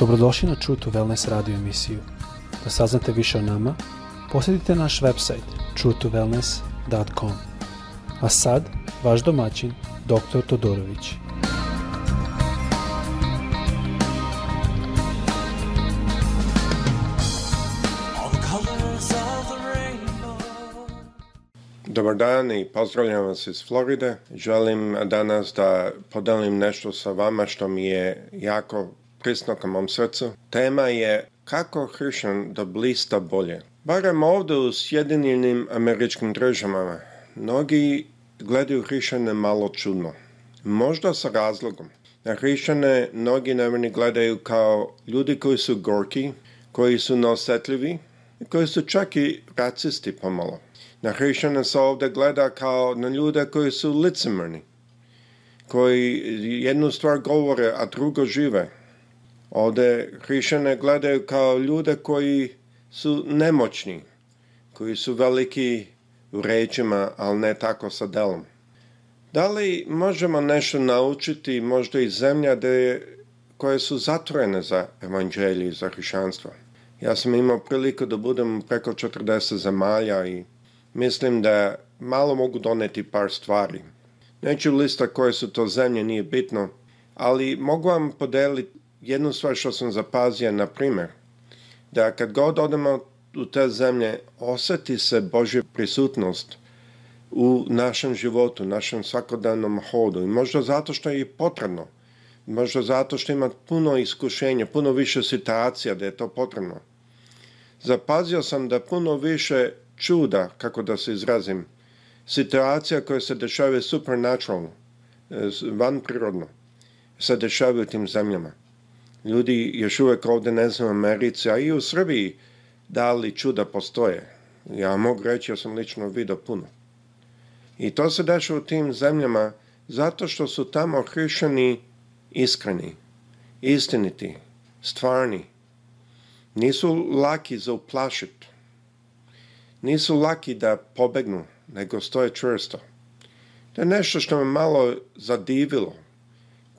Dobrodošli na True to Wellness radio emisiju. Da saznate više o nama, posjetite naš website truetowellness.com. A sad, vaš domaćin, dr. Todorović. Dobar dan i pozdravljam vas iz Floride. Želim danas da podelim nešto sa vama što mi je jako prisnokom mom srcu. Tema je kako hrišćan da blista bolje. Barem ovde u Sjedinjenim američkim državama, mnogi gledaju hrišćane malo čudno. Možda sa razlogom. Na hrišćane mnogi nevjerni gledaju kao ljudi koji su gorki, koji su neosetljivi i koji su čak i racisti pomalo. Na hrišćane se ovdje gleda kao na ljude koji su licemrni, koji jednu stvar govore, a drugo žive. Ovde hrišćane gledaju kao ljude koji su nemoćni, koji su veliki u rečima, ali ne tako sa delom. Da li možemo nešto naučiti možda iz zemlja je, koje su zatvorene za evanđelje i za hrišćanstvo? Ja sam imao priliku da budem preko 40 zemalja i mislim da malo mogu doneti par stvari. Neću lista koje su to zemlje, nije bitno, ali mogu vam podeliti jednu stvar što sam zapazio, na primer, da kad god odemo u te zemlje, oseti se Božja prisutnost u našem životu, našem svakodnevnom hodu. I možda zato što je potrebno. Možda zato što ima puno iskušenja, puno više situacija da je to potrebno. Zapazio sam da puno više čuda, kako da se izrazim, situacija koja se dešava supernatural, e, van prirodno, se dešava u tim zemljama ljudi još uvek ovde ne znam u Americi, a i u Srbiji, da li čuda postoje. Ja mogu reći, ja sam lično video puno. I to se dešava u tim zemljama zato što su tamo hrišćani iskreni, istiniti, stvarni. Nisu laki za uplašiti. Nisu laki da pobegnu, nego stoje čvrsto. To je nešto što me malo zadivilo –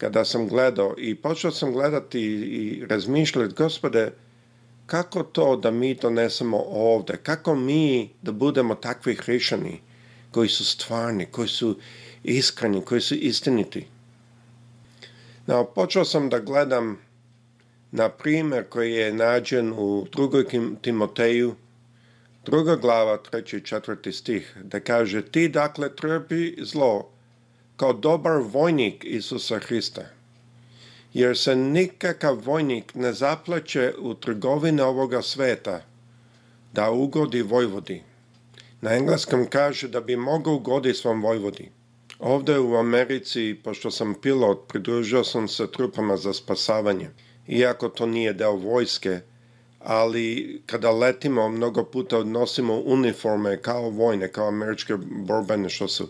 kada sam gledao i počeo sam gledati i razmišljati, gospode, kako to da mi to donesemo ovde, kako mi da budemo takvi hrišćani koji su stvarni, koji su iskreni, koji su istiniti. No, počeo sam da gledam na primer koji je nađen u drugoj Timoteju, druga glava, treći i četvrti stih, da kaže ti dakle trpi zlo, kao dobar vojnik Isusa Hrista. Jer se nikakav vojnik ne zaplaće u trgovine ovoga sveta da ugodi vojvodi. Na engleskom kaže da bi mogao ugoditi svom vojvodi. Ovde u Americi, pošto sam pilot, pridružio sam se trupama za spasavanje. Iako to nije deo vojske, ali kada letimo, mnogo puta odnosimo uniforme kao vojne, kao američke borbene što su.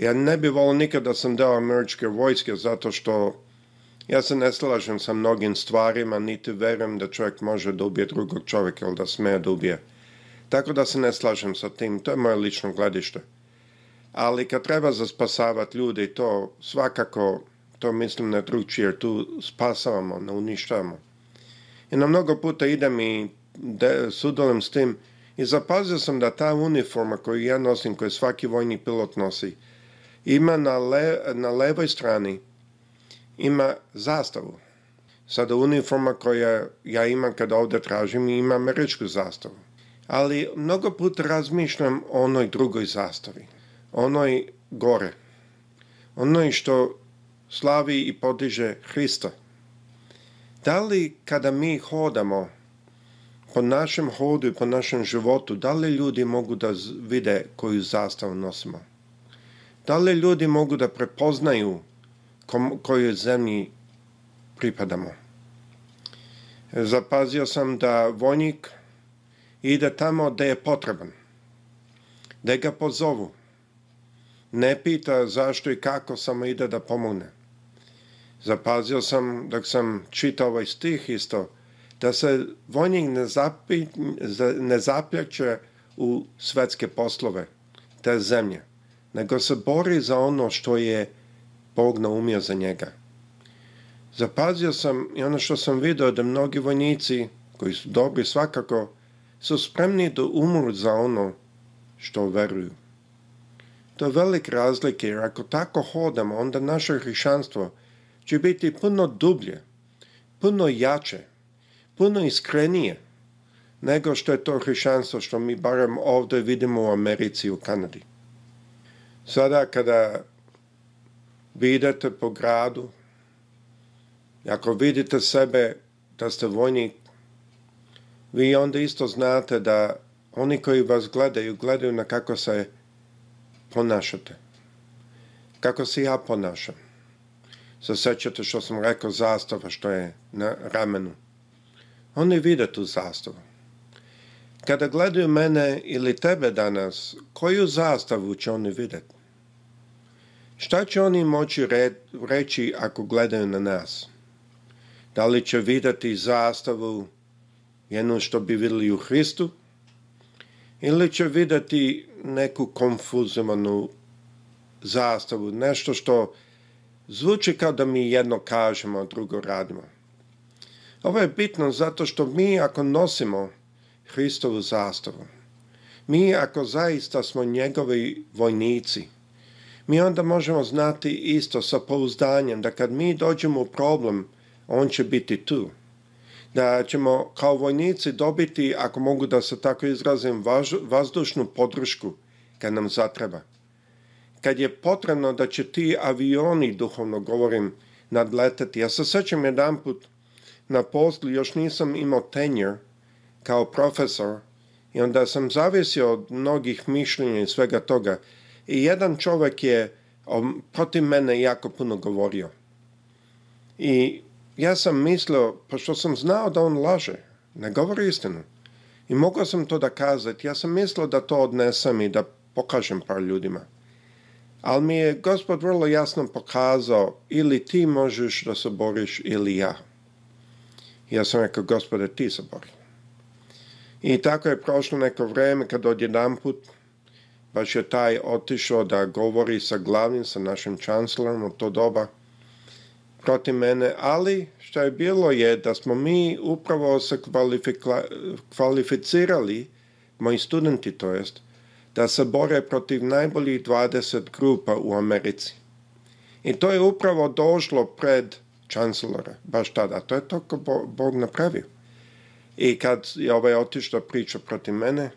Ja ne bi volio nikad da sam deo američke vojske zato što ja se ne slažem sa mnogim stvarima, niti verujem da čovjek može da ubije drugog čovjeka ili da sme da ubije. Tako da se ne slažem sa tim, to je moje lično gledište. Ali kad treba za spasavati ljude i to svakako, to mislim na drugčije, jer tu spasavamo, ne uništavamo. I na mnogo puta idem i de, sudolim s tim i zapazio sam da ta uniforma koju ja nosim, koju svaki vojni pilot nosi, ima na, le, na levoj strani ima zastavu. Sada uniforma koja ja imam kada ovde tražim ima američku zastavu. Ali mnogo puta razmišljam o onoj drugoj zastavi. Onoj gore. Onoj što slavi i podiže Hrista. Da li kada mi hodamo po našem hodu i po našem životu, da li ljudi mogu da vide koju zastavu nosimo? Da li ljudi mogu da prepoznaju kom, kojoj zemlji pripadamo? E, zapazio sam da vojnik ide tamo gde je potreban, da ga pozovu. Ne pita zašto i kako, samo ide da pomogne. Zapazio sam dok sam čitao ovaj stih isto, da se vojnik ne, zapi, ne zapljače u svetske poslove te zemlje nego se bori za ono što je Bog naumio za njega. Zapazio sam i ono što sam video da mnogi vojnici, koji su dobri svakako, su spremni da umru za ono što veruju. To je velik razlike, jer ako tako hodamo, onda naše hrišćanstvo će biti puno dublje, puno jače, puno iskrenije nego što je to hrišćanstvo što mi barem ovdje vidimo u Americi i u Kanadi. Sada kada vi idete po gradu, ako vidite sebe da ste vojnik, vi onda isto znate da oni koji vas gledaju, gledaju na kako se ponašate. Kako se ja ponašam. Se sećate što sam rekao zastava što je na ramenu. Oni vide tu zastavu. Kada gledaju mene ili tebe danas, koju zastavu će oni vidjeti? Šta će oni moći reći ako gledaju na nas? Da li će videti zastavu jednu što bi vidjeli u Hristu? Ili će videti neku konfuzovanu zastavu, nešto što zvuči kao da mi jedno kažemo, a drugo radimo. Ovo je bitno zato što mi ako nosimo Hristovu zastavu. Mi ako zaista smo njegovi vojnici, mi onda možemo znati isto sa pouzdanjem da kad mi dođemo u problem, on će biti tu. Da ćemo kao vojnici dobiti, ako mogu da se tako izrazim, vazdušnu podršku kad nam zatreba. Kad je potrebno da će ti avioni, duhovno govorim, nadletati. Ja se sećam jedan put na poslu, još nisam imao tenjer, kao profesor i onda sam zavisio od mnogih mišljenja i svega toga. I jedan čovek je um, protiv mene jako puno govorio. I ja sam mislio, pošto sam znao da on laže, ne govori istinu. I mogao sam to da kazati, ja sam mislio da to odnesem i da pokažem par ljudima. Ali mi je gospod vrlo jasno pokazao, ili ti možeš da se boriš, ili ja. Ja sam rekao, gospode, ti se bori. I tako je prošlo neko vreme kad odjedan put baš je taj otišao da govori sa glavnim, sa našim čancelarom u to doba protiv mene, ali što je bilo je da smo mi upravo se kvalificirali, moji studenti to jest, da se bore protiv najboljih 20 grupa u Americi. I to je upravo došlo pred čancellora, baš tada. To je to ko Bog napravio. I kad je ovaj otišao da priča protiv mene,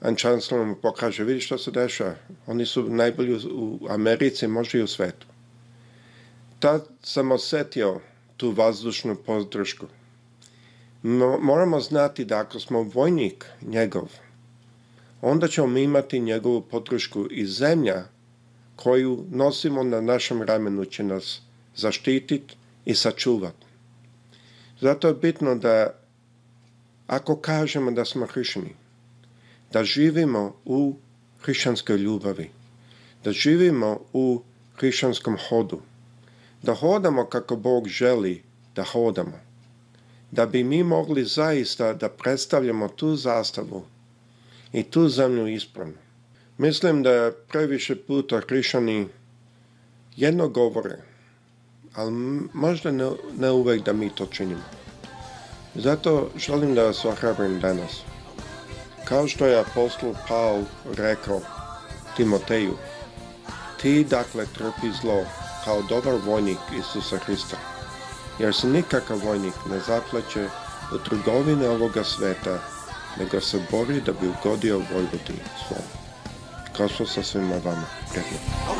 Ančanslo mu pokaže, vidi što se dešava. Oni su najbolji u Americi, može i u svetu. Tad sam osetio tu vazdušnu podršku. No, moramo znati da ako smo vojnik njegov, onda ćemo mi imati njegovu podršku i zemlja koju nosimo na našem ramenu će nas zaštititi i sačuvati. Zato je bitno da Ako kažemo da smo hrišćani, da živimo u hrišćanskoj ljubavi, da živimo u hrišćanskom hodu, da hodamo kako Bog želi da hodamo, da bi mi mogli zaista da predstavljamo tu zastavu i tu zemlju ispravno. Mislim da je previše puta hrišćani jedno govore, ali možda ne, ne uvek da mi to činimo. Zato želim da vas ohrabrim danas. Kao što je apostol Paul rekao Timoteju, ti dakle trpi zlo kao dobar vojnik Isusa Hrista, jer se nikakav vojnik ne zaplaće u trgovine ovoga sveta, nego se bori da bi ugodio vojvodi svom. Kao što sa svima vama. Prijatno.